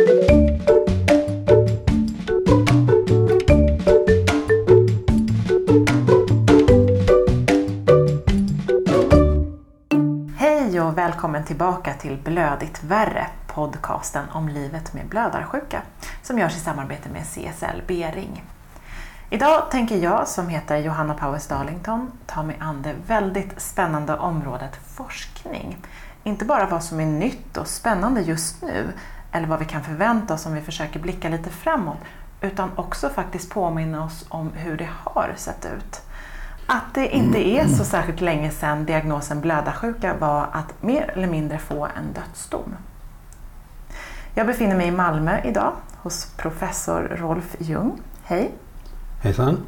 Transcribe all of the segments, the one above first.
Hej och välkommen tillbaka till Blödigt värre, podcasten om livet med blödarsjuka som görs i samarbete med CSL Bering. Idag tänker jag, som heter Johanna Powers Darlington, ta mig an det väldigt spännande området forskning. Inte bara vad som är nytt och spännande just nu, eller vad vi kan förvänta oss om vi försöker blicka lite framåt, utan också faktiskt påminna oss om hur det har sett ut. Att det inte är så särskilt länge sedan diagnosen blödarsjuka var att mer eller mindre få en dödsdom. Jag befinner mig i Malmö idag hos professor Rolf Ljung. Hej! Hejsan!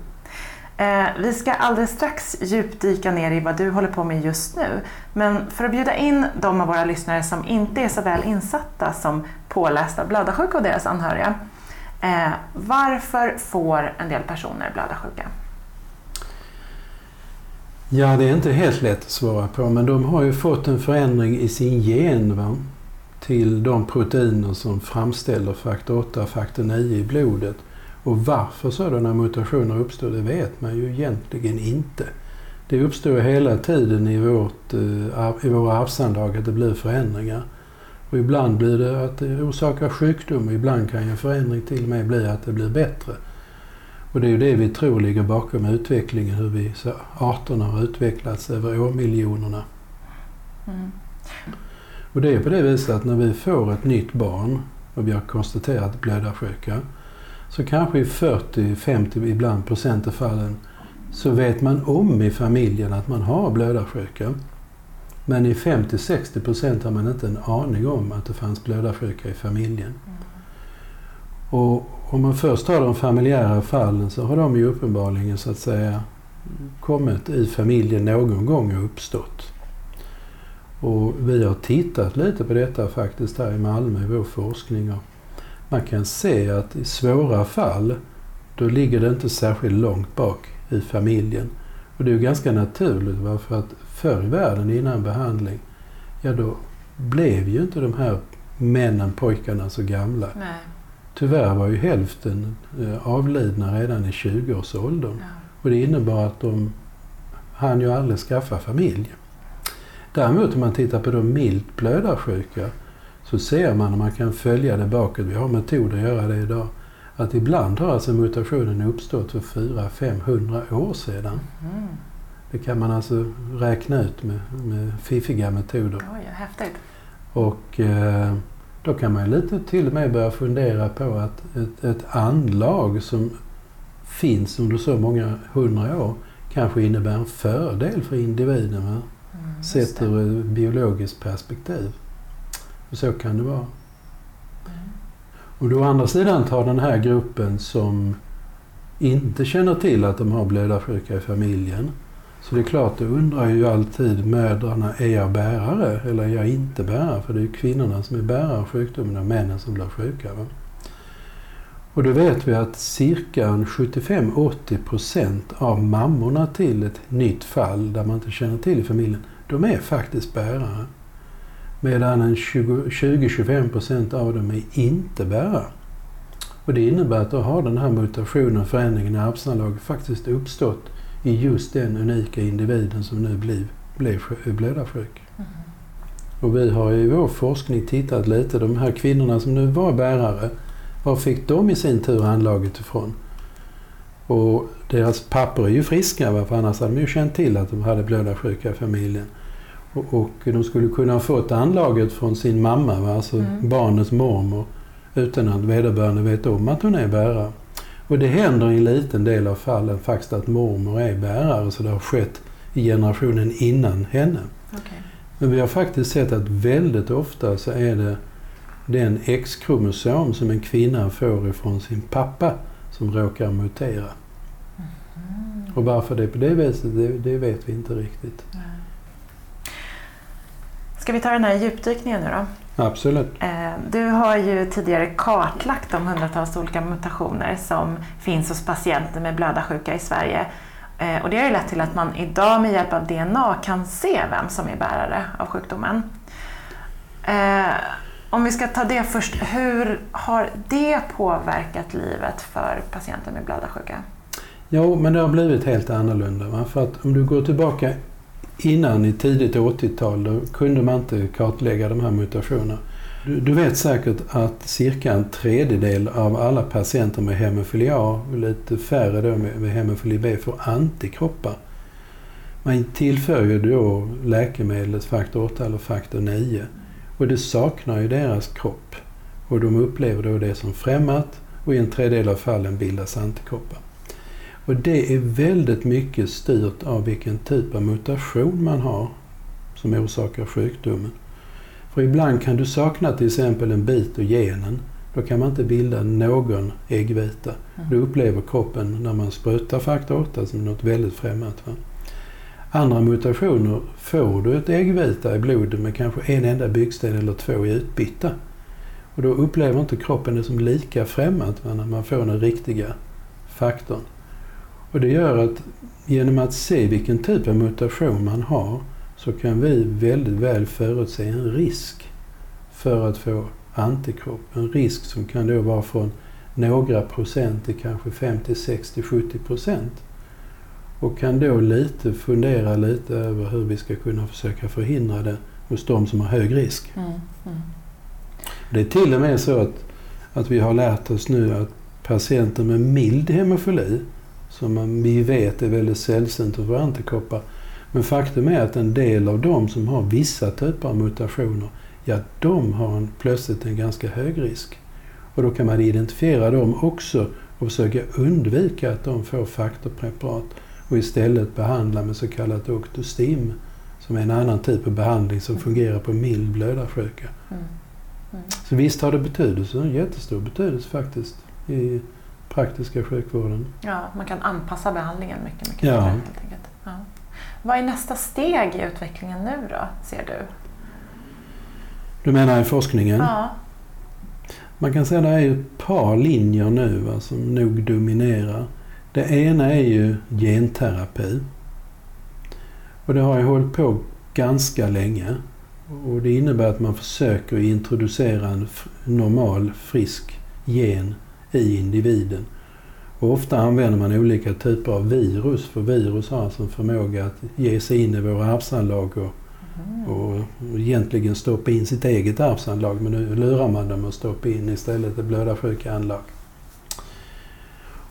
Eh, vi ska alldeles strax djupdyka ner i vad du håller på med just nu. Men för att bjuda in de av våra lyssnare som inte är så väl insatta som pålästa blödarsjuka och deras anhöriga. Eh, varför får en del personer blödarsjuka? Ja, det är inte helt lätt att svara på, men de har ju fått en förändring i sin gen va? till de proteiner som framställer faktor 8 och faktor 9 i blodet. Och varför sådana mutationer uppstår, det vet man ju egentligen inte. Det uppstår hela tiden i, vårt, i våra arvsanlag att det blir förändringar. Och ibland blir det att det orsakar sjukdom och ibland kan en förändring till och med bli att det blir bättre. Och det är ju det vi tror ligger bakom utvecklingen, hur vi, så arterna har utvecklats över årmiljonerna. Mm. Och det är på det viset att när vi får ett nytt barn och vi har konstaterat blödarsjuka så kanske i 40-50 ibland procent av fallen så vet man om i familjen att man har blödarsjuka. Men i 50-60 procent har man inte en aning om att det fanns blödarsjuka i familjen. Mm. Och om man först tar de familjära fallen så har de ju uppenbarligen så att säga kommit i familjen någon gång och uppstått. Och vi har tittat lite på detta faktiskt här i Malmö i vår forskning. Och man kan se att i svåra fall då ligger det inte särskilt långt bak i familjen. Och det är ju ganska naturligt varför att förr i världen innan behandling, ja då blev ju inte de här männen, pojkarna så gamla. Nej. Tyvärr var ju hälften eh, avlidna redan i 20-årsåldern. Ja. Och det innebar att de hann ju aldrig skaffa familj. Däremot om man tittar på de milt blödarsjuka så ser man, om man kan följa det bakåt, vi har metoder att göra det idag, att ibland har alltså mutationen uppstått för 400-500 år sedan. Mm. Det kan man alltså räkna ut med, med fiffiga metoder. Oj, häftigt. Och eh, då kan man lite till och med börja fundera på att ett, ett anlag som finns under så många hundra år kanske innebär en fördel för individen. Va? Mm, sett ur ett biologiskt perspektiv. Och så kan det vara. Och då å andra sidan tar den här gruppen som inte känner till att de har blödarsjuka i familjen. Så det är klart, då undrar ju alltid mödrarna, är jag bärare eller är jag inte bärare? För det är ju kvinnorna som är bärare av sjukdomen och männen som blir sjuka. Va? Och då vet vi att cirka 75-80 procent av mammorna till ett nytt fall där man inte känner till i familjen, de är faktiskt bärare. Medan en 20-25 procent av dem är inte bärare. Och det innebär att då har den här mutationen, förändringen i arvsanlag faktiskt uppstått i just den unika individen som nu blev, blev blödarsjuk. Mm. Och vi har i vår forskning tittat lite, de här kvinnorna som nu var bärare, var fick de i sin tur anlaget ifrån? Och deras pappor är ju friska, för annars hade de ju känt till att de hade blödarsjuka i familjen. Och, de skulle kunna ha fått anlaget från sin mamma, va? alltså mm. barnets mormor, utan att vederbörande vet om att hon är bärare. Och det händer i en liten del av fallen faktiskt att mormor är bärare, så det har skett i generationen innan henne. Okay. Men vi har faktiskt sett att väldigt ofta så är det den X-kromosom som en kvinna får ifrån sin pappa som råkar mutera. Mm. Och varför det är på det viset, det, det vet vi inte riktigt. Ska vi ta den här djupdykningen nu då? Absolut. Eh, du har ju tidigare kartlagt de hundratals olika mutationer som finns hos patienter med blödarsjuka i Sverige. Eh, och det har ju lett till att man idag med hjälp av DNA kan se vem som är bärare av sjukdomen. Eh, Om vi ska ta det först, hur har det påverkat livet för patienter med blödarsjuka? Jo, men det har blivit helt annorlunda. Va? För att om du går tillbaka innan i tidigt 80-tal, då kunde man inte kartlägga de här mutationerna. Du, du, vet säkert att cirka en tredjedel av alla patienter med hemofili A och lite färre då med, med hemofili B får antikroppar. Man tillför ju då läkemedlet faktor 8 eller faktor 9 och det saknar ju deras kropp. Och de upplever då det som främmat och i en tredjedel av fallen bildas antikroppar. Och det är väldigt mycket styrt av vilken typ av mutation man har som orsakar sjukdomen. För ibland kan du sakna till exempel en bit ur genen. Då kan man inte bilda någon äggvita. Mm. Då upplever kroppen när man sprutar faktor 8 som något väldigt främmande. Va? Andra mutationer får du ett äggvita i blodet med kanske en enda byggsten eller två i utbytta. Och då upplever inte kroppen det som lika främmande när man får den riktiga faktorn. Och det gör att genom att se vilken typ av mutation man har så kan vi väldigt väl förutse en risk för att få antikropp. En risk som kan då vara från några procent till kanske 50, 60, 70 procent. Och kan då lite fundera lite över hur vi ska kunna försöka förhindra det hos de som har hög risk. Mm, mm. Det är till och med så att, att vi har lärt oss nu att patienter med mild hemofili, som vi vet är väldigt sällsynt att få antikroppar, men faktum är att en del av dem som har vissa typer av mutationer, ja de har en, plötsligt en ganska hög risk. Och då kan man identifiera dem också och försöka undvika att de får faktorpreparat och istället behandla med så kallat Octostim som är en annan typ av behandling som fungerar på mild blödarsjuka. Mm. Mm. Så visst har det betydelse, en jättestor betydelse faktiskt i praktiska sjukvården. Ja, man kan anpassa behandlingen mycket, mycket ja. bättre helt enkelt. Ja. Vad är nästa steg i utvecklingen nu då, ser du? Du menar i forskningen? Ja. Man kan säga att det är ett par linjer nu va, som nog dominerar. Det ena är ju genterapi. Och det har ju hållit på ganska länge. Och det innebär att man försöker introducera en normal, frisk gen i individen. Och ofta använder man olika typer av virus, för virus har alltså en förmåga att ge sig in i våra arvsanlag och, mm. och egentligen stoppa in sitt eget arvsanlag. Men nu lurar man dem att stoppa in istället det blödarsjuka anlag.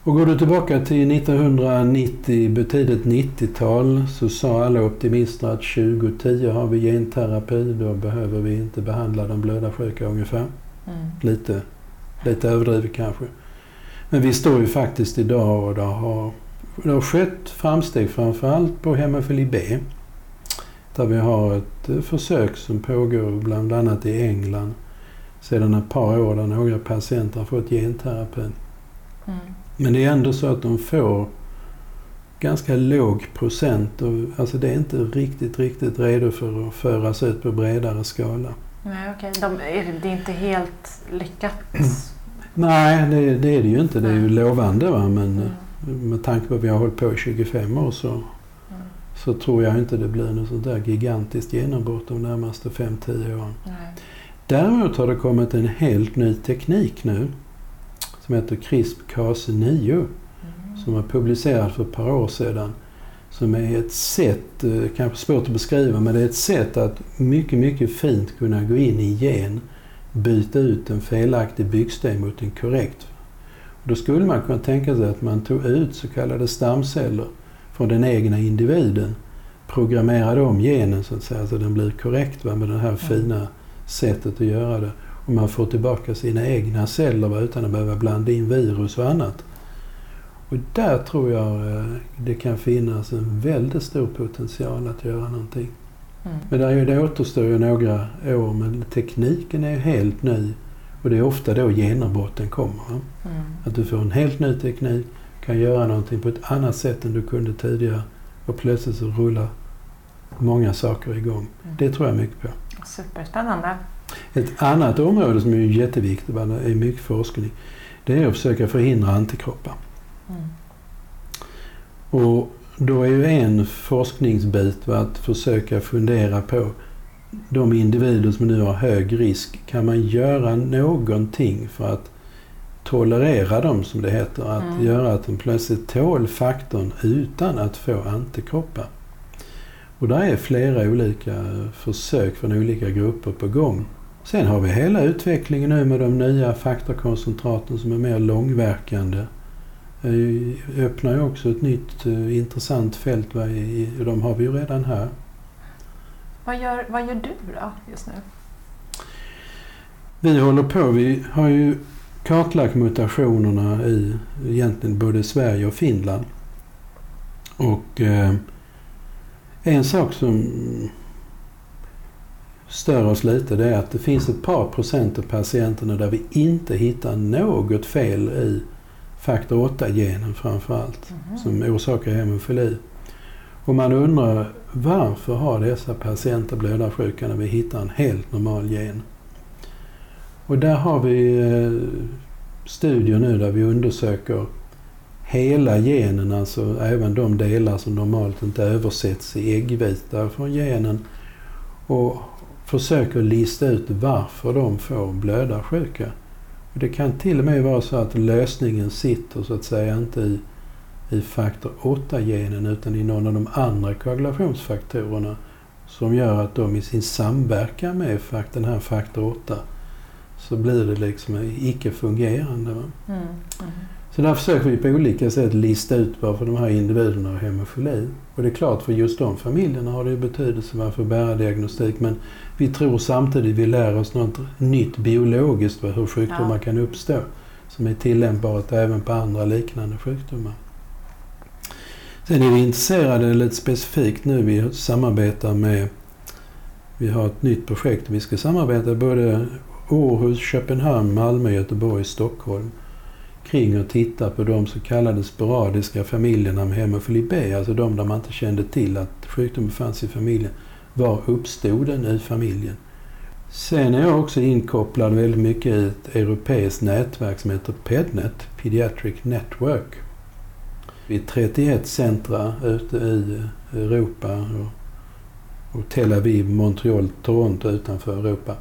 Och går du tillbaka till 1990, tidigt 90-tal, så sa alla optimister att 2010 har vi genterapi, då behöver vi inte behandla de blödarsjuka ungefär. Mm. Lite, lite överdrivet kanske. Men vi står ju faktiskt idag och det har, det har skett framsteg framförallt på hemofili B. Där vi har ett eh, försök som pågår bland annat i England sedan ett par år där några patienter har fått genterapi. Mm. Men det är ändå så att de får ganska låg procent. Och, alltså det är inte riktigt, riktigt redo för att föras ut på bredare skala. Nej, okej. Okay. De, det är inte helt lyckat? Nej, det, det, är det ju inte. Det är ju lovande. Va? Men mm. med tanke på att vi har hållit på i 25 år så, mm. så tror jag inte det blir något sånt där gigantiskt genombrott de närmaste 5-10 åren. Nej. Däremot har det kommit en helt ny teknik nu som heter CRISP-Cas9 mm. som var publicerad för ett par år sedan. Som är ett sätt, eh, kanske svårt att beskriva, men det är ett sätt att mycket, mycket fint kunna gå in i gen, byta ut en felaktig byggsten mot en korrekt. Då skulle man kunna tänka sig att man tog ut så kallade stamceller från den egna individen, programmerade om genen så att säga, så den blir korrekt va, med det här fina sättet att göra det och man får tillbaka sina egna celler utan att behöva blanda in virus och annat. Och där tror jag eh, det kan finnas en väldigt stor potential att göra någonting. Mm. Men där, det återstår ju några år men tekniken är helt ny och det är ofta då genombrotten kommer. Mm. Att du får en helt ny teknik, kan göra någonting på ett annat sätt än du kunde tidigare och plötsligt så rullar många saker igång. Mm. Det tror jag mycket på. Superspännande. Ett annat område som är jätteviktigt, är mycket forskning, det är att försöka förhindra antikroppar. Mm. Och då är ju en forskningsbit att försöka fundera på de individer som nu har hög risk, kan man göra någonting för att tolerera dem som det heter? Att mm. göra att de plötsligt tål faktorn utan att få antikroppar. Och där är flera olika försök från olika grupper på gång. Sen har vi hela utvecklingen nu med de nya faktorkoncentraten som är mer långverkande. Det öppnar ju också ett nytt eh, intressant fält. De har vi ju redan här. Vad gör, vad gör du då just nu? Vi håller på, vi har ju kartlagt mutationerna i egentligen både Sverige och Finland. Och eh, en sak som stör oss lite det är att det finns ett par procent av patienterna där vi inte hittar något fel i faktor 8-genen framförallt, mm. som orsakar hemofili. Och man undrar varför har dessa patienter blödarsjuka när vi hittar en helt normal gen? Och där har vi eh, studier nu där vi undersöker hela genen, alltså även de delar som normalt inte översätts i äggvita från genen och försöker lista ut varför de får blödarsjuka. Det kan till och med vara så att lösningen sitter så att säga inte i, i faktor 8-genen utan i någon av de andra koagulationsfaktorerna som gör att de i sin samverkan med den här faktor 8 så blir det liksom icke-fungerande. Mm, mm. Så där försöker vi på olika sätt lista ut varför de här individerna har hemofili. Och det är klart, för just de familjerna har det betydelse varför bära diagnostik. Men vi tror samtidigt vi lär oss något nytt biologiskt hur sjukdomar ja. kan uppstå. Som är tillämpbart även på andra liknande sjukdomar. Sen är vi intresserade lite specifikt nu. Vi samarbetar med vi har ett nytt projekt. Vi ska samarbeta både Århus, Köpenhamn, Malmö, Göteborg, Stockholm kring och titta på de så kallade sporadiska familjerna med hemofili B, alltså de där man inte kände till att sjukdomen fanns i familjen. Var uppstod den i familjen? Sen är jag också inkopplad väldigt mycket i ett europeiskt nätverk som heter PEDNET, Pediatric Network. Vi är 31 centra ute i Europa och Tel Aviv, Montreal, Toronto utanför Europa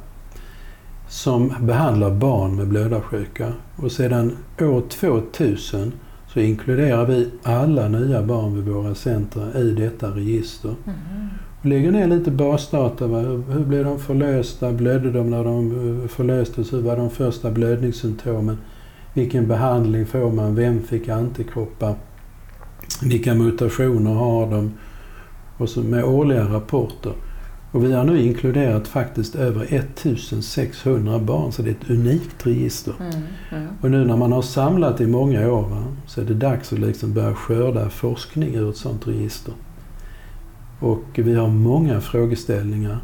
som behandlar barn med blödarsjuka. Och sedan år 2000 så inkluderar vi alla nya barn vid våra centra i detta register. Mm. Och lägger ner lite basdata. Va? Hur blev de förlösta? Blödde de när de eh, förlöstes? Hur var de första blödningssymptomen? Vilken behandling får man? Vem fick antikroppar? Vilka mutationer har de? Och så med årliga rapporter. Och vi har nu inkluderat faktiskt över 1600 barn, så det är ett unikt register. Mm, mm. Och nu när man har samlat i många år va, så är det dags att liksom börja skörda forskning ur ett sådant register. Och vi har många frågeställningar.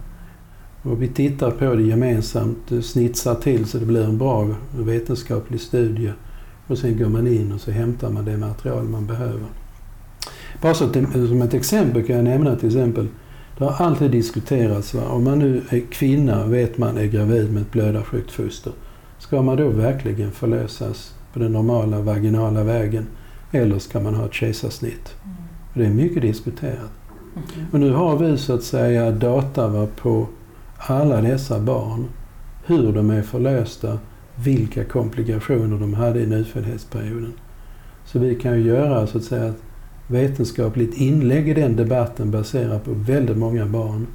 Och vi tittar på det gemensamt, snitsar till så det blir en bra vetenskaplig studie. Och sen går man in och så hämtar man det material man behöver. Bara så som ett exempel kan jag nämna till exempel det har alltid diskuterats, va? om man nu är kvinna vet man är gravid med ett blödarsjukt foster. Ska man då verkligen förlösas på den normala vaginala vägen? Eller ska man ha ett kejsarsnitt? Mm. Det är mycket diskuterat. Och nu har vi så att säga data va, på alla dessa barn. Hur de är förlösta, vilka komplikationer de hade i nyföddhetsperioden. Så vi kan ju göra så att säga vetenskapligt inlägg i den debatten baserat på väldigt många barn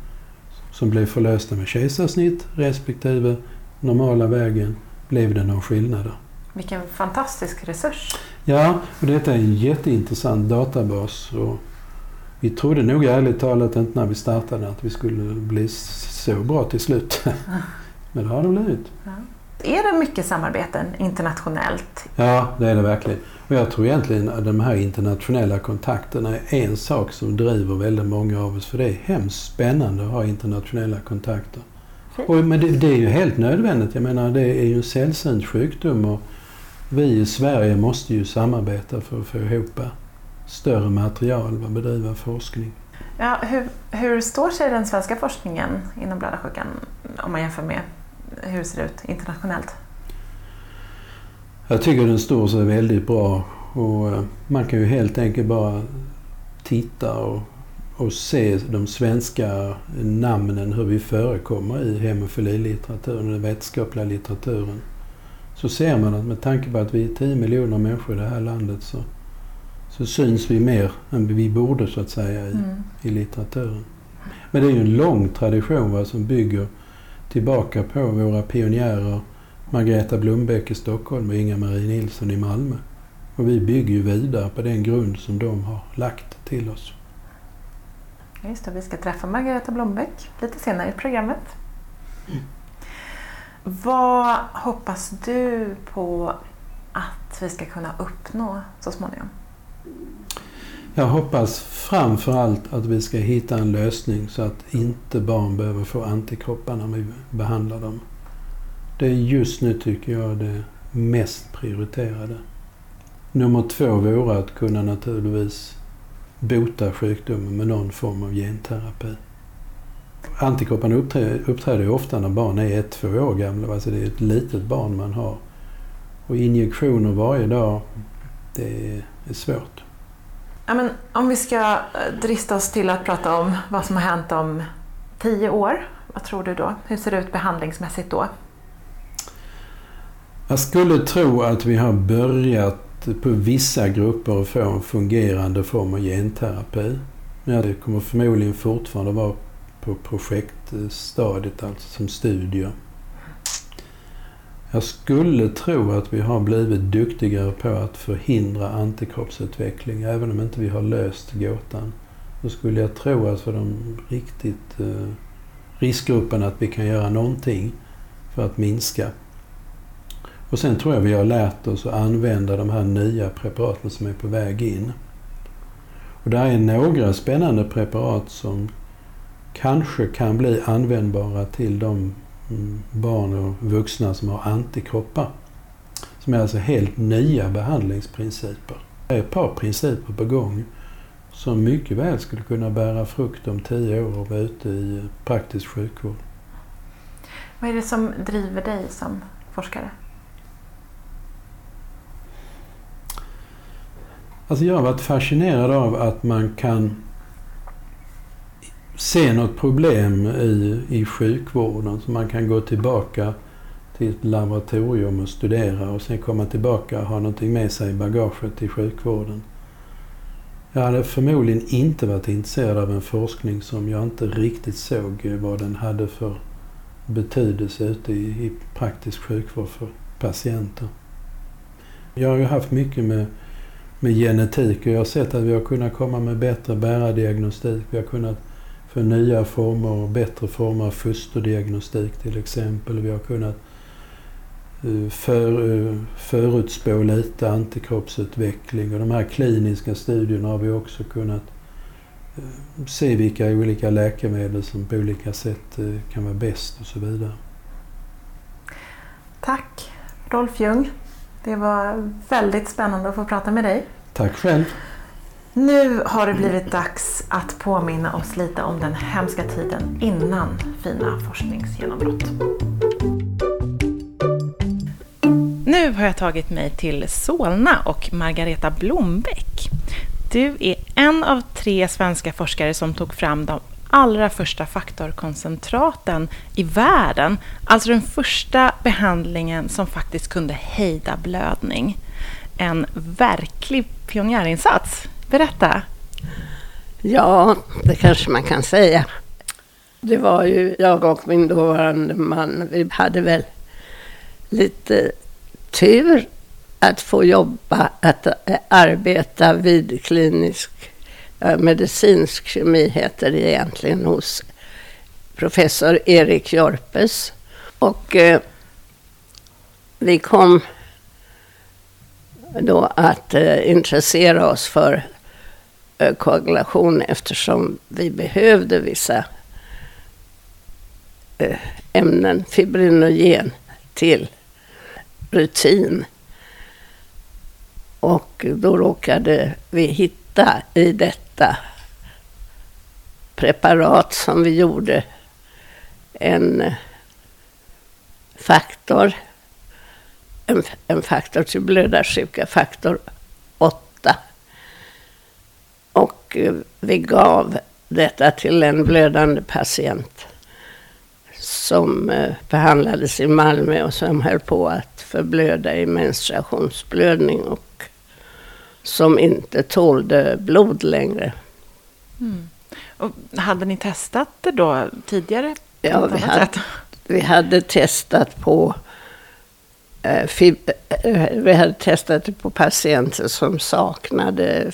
som blev förlösta med kejsarsnitt respektive normala vägen. Blev det någon skillnad? Vilken fantastisk resurs! Ja, och detta är en jätteintressant databas. Och vi trodde nog ärligt talat inte när vi startade att vi skulle bli så bra till slut. Men det har det blivit. Ja. Är det mycket samarbeten internationellt? Ja, det är det verkligen. Och jag tror egentligen att de här internationella kontakterna är en sak som driver väldigt många av oss. För det är hemskt spännande att ha internationella kontakter. Och, men det, det, är ju helt nödvändigt. Jag menar, det är ju en sällsynt sjukdom och vi i Sverige måste ju samarbeta för att få ihop större material och bedriva forskning. Ja, hur, hur står sig den svenska forskningen inom blödarsjukan om man jämför med hur det ser ut internationellt? Jag tycker den står sig väldigt bra och eh, man kan ju helt enkelt bara titta och och se de svenska namnen, hur vi förekommer i hemofililitteraturen, den vetenskapliga litteraturen, så ser man att med tanke på att vi är 10 miljoner människor i det här landet så, så syns vi mer än vi borde så att säga i, mm. i litteraturen. Men det är ju en lång tradition va, som bygger tillbaka på våra pionjärer Margareta Blombeck i Stockholm och Inga-Marie Nilsson i Malmö. Och vi bygger ju vidare på den grund som de har lagt till oss. Just det, vi ska träffa Margareta Blombeck lite senare i programmet. Mm. Vad hoppas du på att vi ska kunna uppnå så småningom? Jag hoppas framför allt att vi ska hitta en lösning så att inte barn behöver få antikroppar när vi behandlar dem. Det är just nu, tycker jag, det mest prioriterade. Nummer två vore att kunna naturligtvis bota sjukdomen med någon form av genterapi. Antikropparna uppträder, uppträder ofta när barn är ett, två år gamla. Alltså det är ett litet barn man har. Och injektioner varje dag, det är svårt. Ja, men om vi ska eh, drista oss till att prata om vad som har hänt om tio år. Vad tror du då? Hur ser det ut behandlingsmässigt då? Jag skulle tro att vi har börjat på vissa grupper att få en fungerande form av genterapi. Men det kommer förmodligen fortfarande vara på projektstadiet, alltså som studier. Jag skulle tro att vi har blivit duktigare på att förhindra antikroppsutveckling, även om inte vi har löst gåtan. Då skulle jag tro att för de riktigt eh, riskgrupperna att vi kan göra någonting för att minska. Och sen tror jag vi har lärt oss att använda de här nya preparaten som är på väg in. Och det är några spännande preparat som kanske kan bli användbara till de barn och vuxna som har antikroppar. Som är alltså helt nya behandlingsprinciper. Det är ett par principer på gång som mycket väl skulle kunna bära frukt om tio år och vara ute i praktisk sjukvård. Vad är det som driver dig som forskare? Alltså jag har varit fascinerad av att man kan se något problem i, i sjukvården. Så man kan gå tillbaka till ett laboratorium och studera och sen komma tillbaka och ha någonting med sig i bagaget till sjukvården. Jag hade förmodligen inte varit intresserad av en forskning som jag inte riktigt såg vad den hade för betydelse ute i, i praktisk sjukvård för patienter. Jag har ju haft mycket med med genetik. Och jag har sett att vi har kunnat komma med bättre bärardiagnostik. Vi har kunnat få nya former och bättre former av fosterdiagnostik till exempel. Vi har kunnat eh, för, eh, förutspå lite antikroppsutveckling och de här kliniska studierna har vi också kunnat eh, se vilka olika läkemedel som på olika sätt kan vara bäst och så vidare. Tack Rolf Ljung. Det var väldigt spännande att få prata med dig. Tack själv. Nu har det blivit dags att påminna oss lite om den hemska tiden innan fina forskningsgenombrott. Nu har jag tagit mig till Solna och Margareta Blombeck. Du är en av tre svenska forskare som tog fram de allra första faktorkoncentraten i världen. Alltså den första behandlingen som faktiskt kunde hejda blödning. En verklig pionjärinsats. Berätta! Ja, det kanske man kan säga. Det var ju jag och min dåvarande man, vi hade väl lite tur att få jobba, att eh, arbeta vid klinisk medicinsk kemi heter det egentligen hos professor Erik Jorpes. Och eh, vi kom då att eh, intressera oss för Eh, koagulation eftersom vi behövde vissa eh, ämnen, fibrinogen, till rutin. Och då råkade vi hitta i detta preparat som vi gjorde en eh, faktor, en, en faktor till blödarsjuka, faktor och vi gav detta till en blödande patient som eh, behandlades i Malmö och som höll på att förblöda i menstruationsblödning och som inte tålde blod längre. Mm. Och hade ni testat det då tidigare? Ja, vi hade, vi hade testat på eh, fib, eh, vi hade testat det på patienter som saknade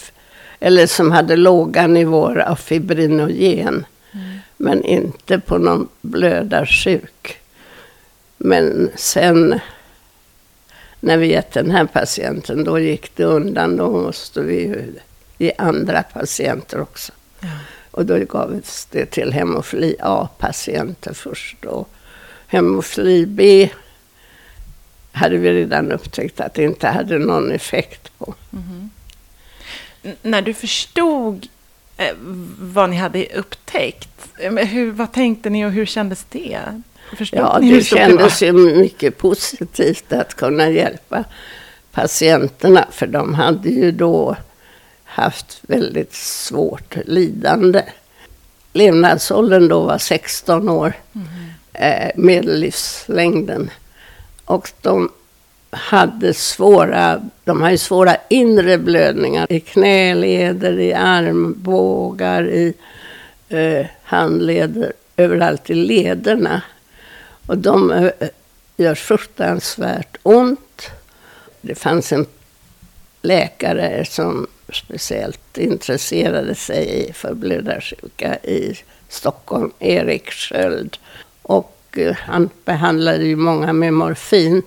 eller som hade låga nivåer av fibrinogen. Mm. Men inte på någon blödarsjuk. Men sen när vi gett den här patienten, då gick det undan. Då måste vi ge andra patienter också. Ja. Och då gav det till hemofili A-patienter först. Och hemofili B hade vi redan upptäckt att det inte hade någon effekt på. Mm. När du förstod eh, vad ni hade upptäckt, eh, hur, vad tänkte ni och hur kändes det? Förstod ja, det kändes ju mycket positivt att kunna hjälpa patienterna, för de hade ju då haft väldigt svårt lidande. Levnadsåldern då var 16 år, mm. eh, medellivslängden. Och de hade svåra, de har ju svåra inre blödningar i knäleder, i armbågar, i eh, handleder, överallt i lederna. Och de eh, gör fruktansvärt ont. Det fanns en läkare som speciellt intresserade sig för blödarsjuka i Stockholm, Erik Sköld. Och eh, han behandlade ju många med morfin.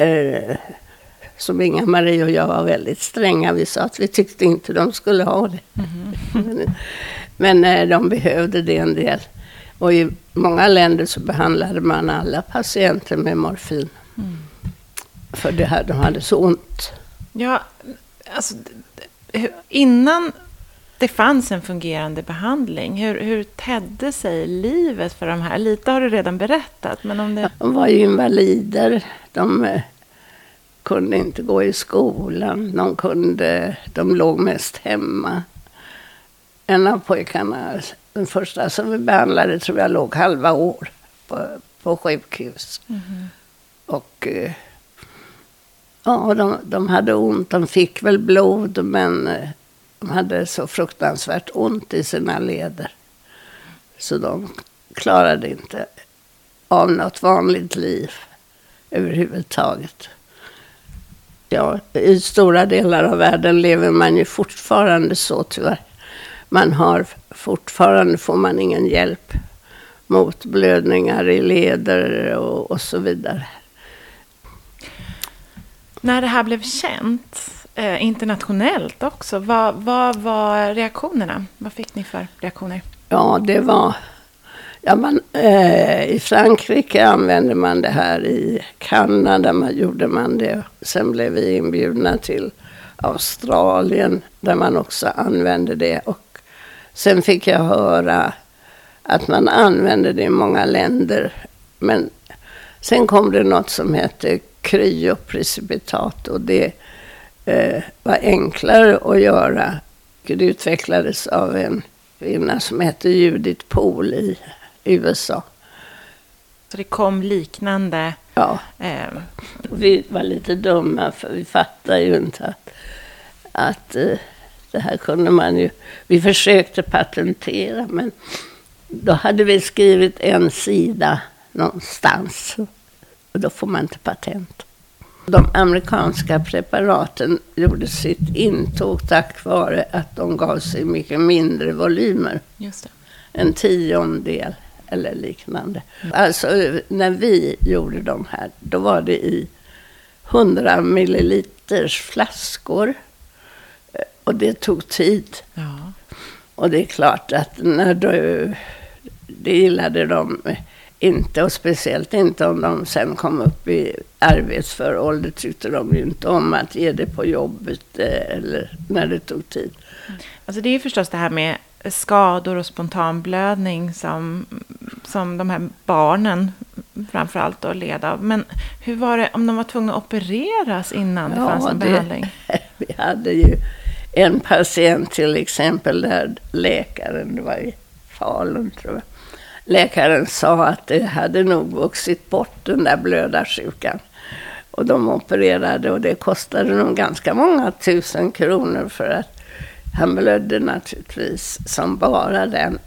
Eh, som Inga-Marie och jag var väldigt stränga. Vi sa att vi tyckte inte de skulle ha det. Mm. men, eh, de behövde det en del. Och i många länder så behandlade man alla patienter med morfin. Mm. För det här, de hade så ont. Ja, alltså innan det fanns en fungerande behandling, hur, hur tedde sig livet för de här? Lite har du redan berättat. Men om det... De var ju invalider. De eh, kunde inte gå i skolan. De, kunde, de låg mest hemma. En av pojkarna den första som vi behandlade tror jag låg halva år på, på sjukhus. Mm. Och eh, ja, de, de hade ont. De fick väl blod, men eh, de hade så fruktansvärt ont i sina leder. Så de klarade inte av något vanligt liv överhuvudtaget. Ja, I stora delar av världen lever man ju fortfarande så tyvärr man har fortfarande får man ingen hjälp mot blödningar i leder och, och så vidare. När det här blev känt eh, internationellt också, vad, vad var reaktionerna? Vad fick ni för reaktioner? Ja, det var... Ja, man, eh, I Frankrike använde man det här, i Kanada man, gjorde man det. Sen blev vi inbjudna till Australien där man också använde det. Och Sen fick jag höra att man använde det i många länder. Men sen kom det något som hette kryoprecipitat och det eh, var enklare att göra. Det utvecklades av en kvinna som hette Judith Pohl i USA. Så det kom liknande? Ja. Eh. Vi var lite dumma för vi fattade ju inte att, att eh, det här kunde man ju... Vi försökte patentera, men då hade vi skrivit en sida någonstans. Och då får man inte patent. De amerikanska preparaten gjorde sitt intåg tack vare att de gav sig mycket mindre volymer. Just det. En tiondel eller liknande. Alltså när vi gjorde de här, då var det i 100 milliliters flaskor. Och det tog tid. Ja. Och det är klart att när du, det gillade de inte. Och speciellt inte om de sen kom upp i arbetsför ålder tyckte de ju inte om att ge det på jobbet eh, eller när det tog tid. Alltså det är förstås det här med skador och spontanblödning som, som de här barnen framförallt då led av. Men hur var det om de var tvungna att opereras innan det ja, fanns en behandling? vi hade ju en patient till exempel där läkaren, det var i Falun tror jag, läkaren sa att det hade nog vuxit bort den där blödarsjukan. Och de opererade och det kostade nog ganska många tusen kronor för att han blödde naturligtvis som bara den.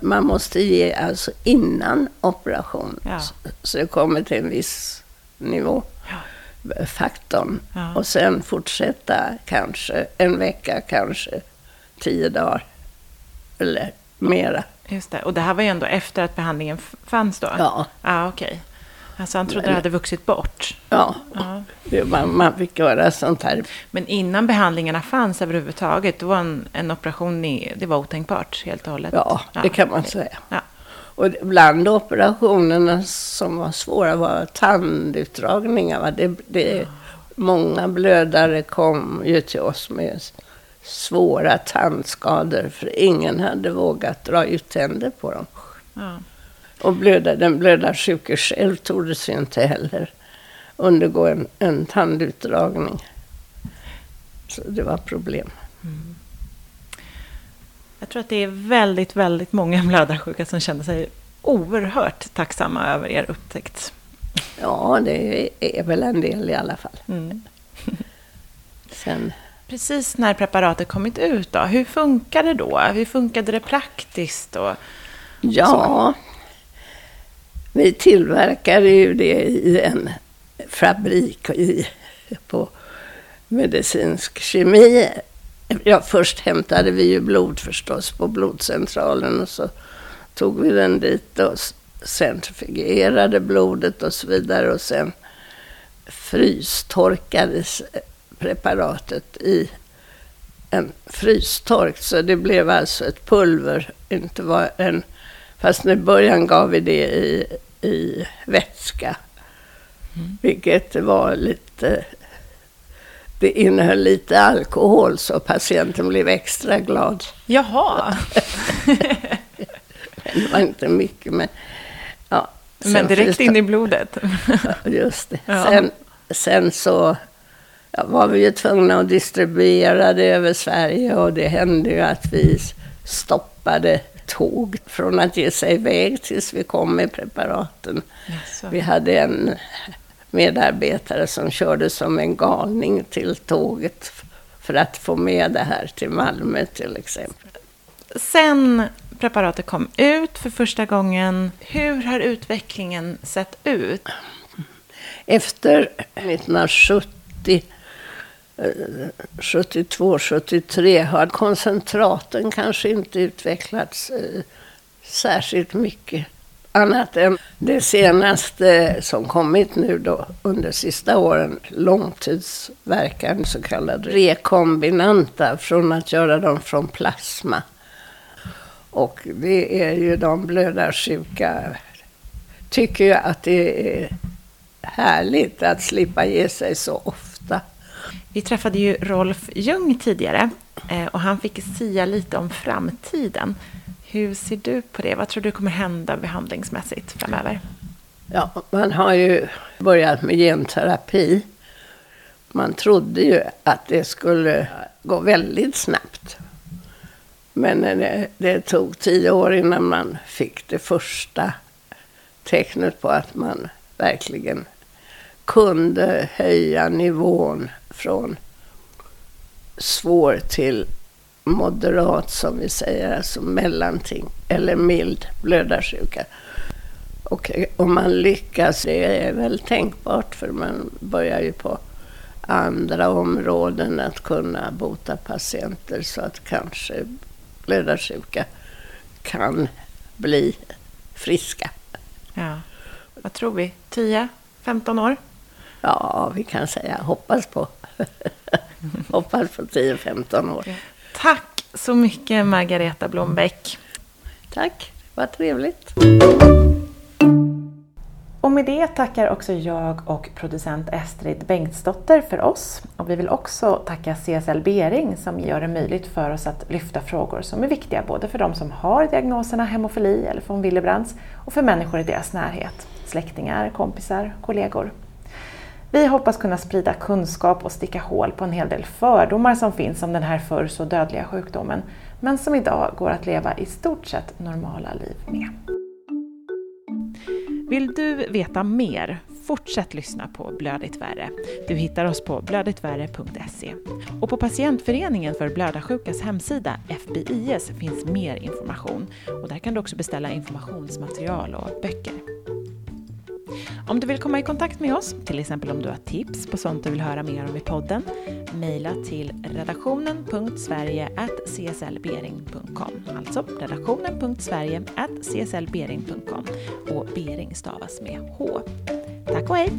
Man måste ge alltså innan operation. Ja. Så det kommer till en viss nivå. Ja. Faktorn. Ja. Och sen fortsätta kanske en vecka, kanske tio dagar. Eller mera. Just det. Och det här var ju ändå efter att behandlingen fanns då? Ja. Ah. Okay. Alltså han trodde det hade vuxit bort? Ja, ja. Man, man fick göra sånt här. Men innan behandlingarna fanns överhuvudtaget, då var en, en operation i, det var otänkbart helt och hållet? Ja, ja. det kan man säga. Ja. Och bland operationerna som var svåra var tandutdragningar. Det, det, ja. Många blödare kom ju till oss med svåra tandskador för ingen hade vågat dra ut tänder på dem. Ja. Och blöda, den blödarsjuke själv tordes ju inte heller undergå en, en tandutdragning. Så det var problem. Mm. Jag tror att det är väldigt, väldigt många blödarsjuka som känner sig oerhört tacksamma över er upptäckt. Ja, det är väl en del i alla fall. Mm. Sen... Precis när preparatet kommit ut då, hur funkade det då? Hur funkade det praktiskt? Och ja, så? Vi tillverkade ju det i en fabrik i, på medicinsk kemi. Ja, först hämtade vi ju blod förstås på blodcentralen och så tog vi den dit och centrifugerade blodet och så vidare och sen frystorkades preparatet i en frystork. Så det blev alltså ett pulver, inte var en Fast i början gav vi det i i vätska. Mm. Vilket var lite... Det innehöll lite alkohol så patienten blev extra glad. Jaha. det var inte mycket men... Ja, men direkt in i blodet? just det. Ja. Sen, sen så ja, var vi ju tvungna att distribuera det över Sverige och det hände ju att vi stoppade tåg från att ge sig iväg tills vi kom med preparaten. Yes. Vi hade en medarbetare som körde som en galning till tåget för att få med det här till Malmö till exempel. Sen preparatet kom ut för första gången, hur har utvecklingen sett ut? Efter 1970 Eh, 72, 73 har koncentraten kanske inte utvecklats eh, särskilt mycket. Annat än det senaste som kommit nu då under sista åren, långtidsverkan, så kallade rekombinanta, från att göra dem från plasma. Och det är ju de blödarsjuka tycker ju att det är härligt att slippa ge sig så ofta. Vi träffade ju Rolf Ljung tidigare eh, och han fick sia lite om framtiden. Hur ser du på det? Vad tror du kommer hända behandlingsmässigt framöver? Ja, man har ju börjat med genterapi. Man trodde ju att det skulle gå väldigt snabbt. Men eh, det, det tog tio år innan man fick det första tecknet på att man verkligen kunde höja nivån från svår till moderat, som vi säger, alltså mellanting, eller mild blödarsjuka. Och eh, om man lyckas, det är väl tänkbart, för man börjar ju på andra områden att kunna bota patienter så att kanske blödarsjuka kan bli friska. Ja. Vad tror vi? 10-15 år? Ja, vi kan säga hoppas på. hoppas på 10-15 år. Tack så mycket Margareta Blombeck. Tack, vad trevligt. Och med det tackar också jag och producent Estrid Bengtsdotter för oss. Och vi vill också tacka CSL Bering som gör det möjligt för oss att lyfta frågor som är viktiga både för de som har diagnoserna hemofili eller von Willebrands och för människor i deras närhet, släktingar, kompisar, kollegor. Vi hoppas kunna sprida kunskap och sticka hål på en hel del fördomar som finns om den här förr så dödliga sjukdomen, men som idag går att leva i stort sett normala liv med. Vill du veta mer? Fortsätt lyssna på Blödigt värre. Du hittar oss på blödigtvärre.se. Och på Patientföreningen för blödarsjukas hemsida, FBIS, finns mer information. Och där kan du också beställa informationsmaterial och böcker. Om du vill komma i kontakt med oss, till exempel om du har tips på sånt du vill höra mer om i podden, mejla till redaktionen.sverige.cslbering.com Alltså redaktionen.sverige.cslbering.com och Bering stavas med H. Tack och hej!